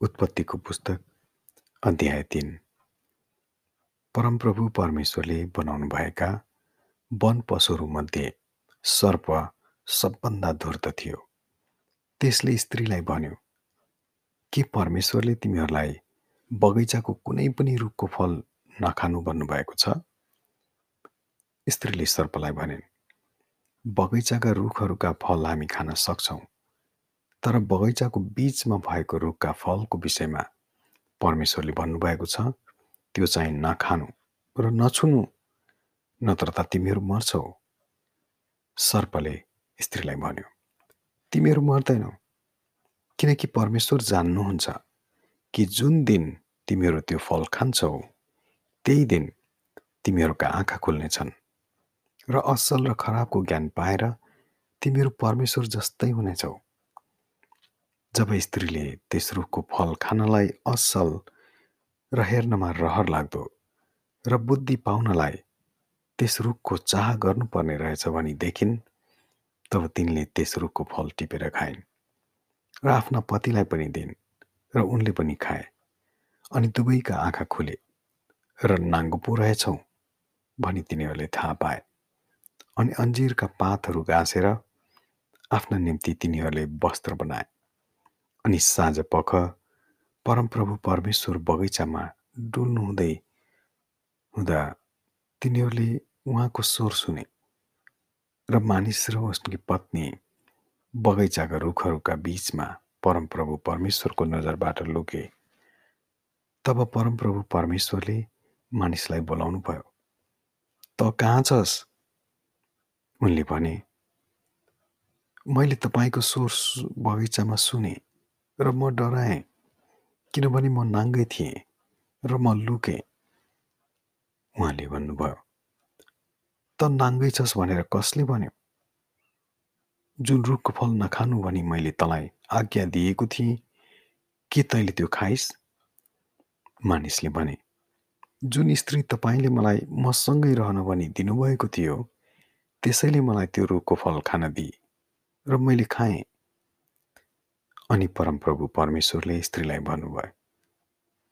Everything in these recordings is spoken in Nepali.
उत्पत्तिको पुस्तक अध्याय तिन। परमप्रभु परमेश्वरले बनाउनुभएका वन पशुहरूमध्ये सर्प सबभन्दा धूर्त थियो। त्यसले स्त्रीलाई भन्यो के परमेश्वरले तिमीहरूलाई बगैँचाको कुनै पनि रुखको फल नखानु भन्नुभएको छ? स्त्रीले सर्पलाई भने बगैँचाका रुखहरूका फल हामी खान सक्छौँ। तर बगैँचाको बीचमा भएको रुखका फलको विषयमा परमेश्वरले भन्नुभएको छ त्यो चाहिँ नखानु र नछुनु नत्र त तिमीहरू मर्छौ। सर्पले स्त्रीलाई भन्यो तिमीहरू मर्दैनौ। किनकि परमेश्वर जान्नुहुन्छ कि जुन दिन तिमीहरू त्यो फल खान्छौ त्यही दिन तिमीहरूका आँखा खुल्नेछन्। र असल र खराबको ज्ञान पाएर तिमीहरू परमेश्वर जस्तै हुनेछौ। जब स्त्रीले त्यस रुखको फल खानलाई असल र हेर्नमा रहर लाग्दो र बुद्धि पाउनलाई त्यस रुखको चाह गर्नुपर्ने रहेछ भनी देखिन् तब तिनले त्यस रुखको फल टिपेर खाइन् र आफ्ना पतिलाई पनि दिइन् र उनले पनि खाए अनि दुवैका आँखा खुले र नाङ्गो पो रहेछौ भनी तिनीहरूले थाहा पाए अनि अन्जिरका पातहरू गाँसेर आफ्ना निम्ति तिनीहरूले वस्त्र बनाए। अनि साँझ पख परमप्रभु परमेश्वर बगैँचामा डुल्नु हुँदै हुँदा तिनीहरूले उहाँको स्वर सुने र मानिस र उसकी पत्नी बगैँचाका रुखहरूका बीचमा परमप्रभु परमेश्वरको नजरबाट लुके। तब परमप्रभु परमेश्वरले मानिसलाई बोलाउनु भयो त कहाँ छस्? उनले भने मैले तपाईँको स्वर बगैँचामा सुने। र म डराएँ किनभने म नाङ्गै थिएँ र म लुकेँ। उहाँले भन्नुभयो त नाङ्गै छस् भनेर कसले भन्यो? जुन रुखको फल नखानु भनी मैले तँलाई आज्ञा दिएको थिएँ के तैँले त्यो खाइस्? मानिसले भने जुन स्त्री तपाईँले मलाई मसँगै रहन भनी दिनुभएको थियो त्यसैले मलाई त्यो रुखको फल खान दिए र मैले खाएँ। अनि परमप्रभु परमेश्वरले स्त्रीलाई भन्नुभयो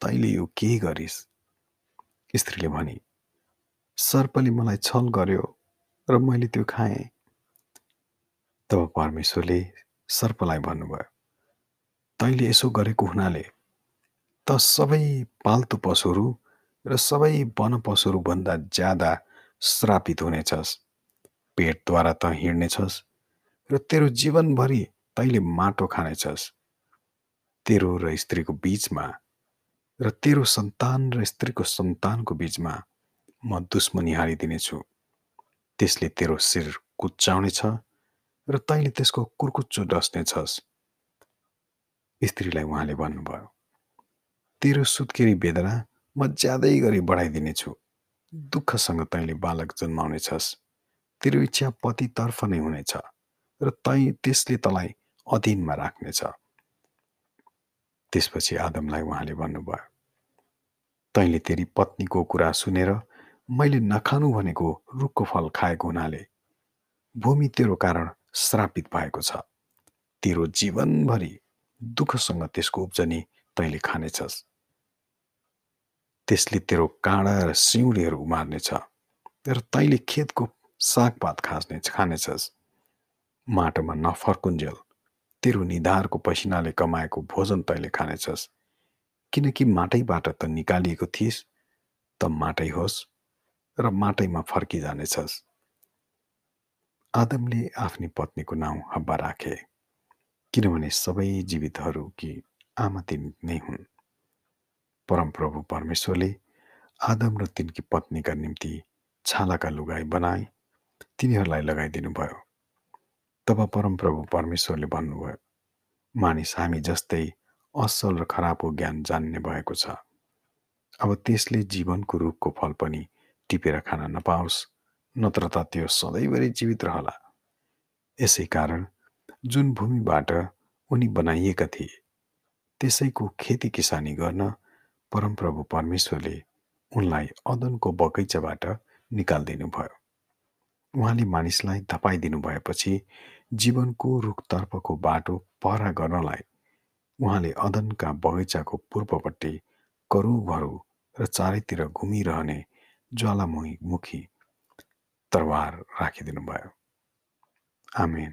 तैँले यो के गरिस्? स्त्रीले भने सर्पले मलाई छल गर्यो र मैले त्यो खाएँ। तब परमेश्वरले सर्पलाई भन्नुभयो तैँले यसो गरेको हुनाले त सबै पाल्तु पशुहरू र सबै वन पशुहरूभन्दा ज्यादा श्रापित हुनेछस्। पेटद्वारा त हिँड्नेछस् र तेरो जीवनभरि तैँले माटो खानेछस्। तेरो र स्त्रीको बीचमा र तेरो सन्तान र स्त्रीको सन्तानको बीचमा म दुश्मनी हारिदिनेछु। त्यसले तेरो शिर कुच्चाउनेछ र तैँले त्यसको कुर्कुच्चो डस्नेछस्। स्त्रीलाई उहाँले भन्नुभयो तेरो सुत्केरी वेदना म ज्यादै गरी बढाइदिनेछु। दुःखसँग तैँले बालक जन्माउनेछस्। तेरो इच्छा पतितर्फ नै हुनेछ र तै त्यसले तँलाई अधीनमा राख्नेछ। त्यसपछि आदमलाई उहाँले भन्नुभयो तैँले तेरी पत्नीको कुरा सुनेर मैले नखानु भनेको रुखको फल खाएको हुनाले भूमि तेरो कारण श्रापित भएको छ। तेरो जीवनभरि दुःखसँग त्यसको उब्जनी तैँले खानेछस्। त्यसले तेरो काँडा र सिउँडीहरू उमार्नेछ र तैँले खेतको सागपात खास्ने खानेछस्। माटोमा नफर्कुन्जेल तेरो निधारको पसिनाले कमाएको भोजन तैँले खानेछस्। किनकि माटैबाट त निकालिएको थिइस् त माटै होस् र माटैमा फर्किजानेछस्। आदमले आफ्नी पत्नीको नाउँ हब्बा राखे किनभने सबै जीवितहरू कि आमा तिनी नै हुन्। परमप्रभु परमेश्वरले आदम र तिनकी पत्नीका निम्ति छालाका लुगाई बनाए तिनीहरूलाई लगाइदिनु भयो तब परमप्रभु परमेश्वरले भन्नुभयो मानिस हामी जस्तै असल र खराबको ज्ञान जान्ने भएको छ। अब त्यसले जीवनको रुखको फल पनि टिपेर खान नपाओस् नत्र त त्यो सधैँभरि जीवित रहला। यसै कारण जुन भूमिबाट उनी बनाइएका थिए त्यसैको खेती किसानी गर्न परमप्रभु परमेश्वरले उनलाई अदनको बगैँचाबाट निकालिदिनु भयो उहाँले मानिसलाई धपाइदिनु भएपछि जीवनको रुखतर्फको बाटो पहरा गर्नलाई उहाँले अदनका बगैँचाको पूर्वपट्टि करुघहरू र चारैतिर घुमिरहने ज्वालामुखी तरवार राखिदिनु भयो आमेन।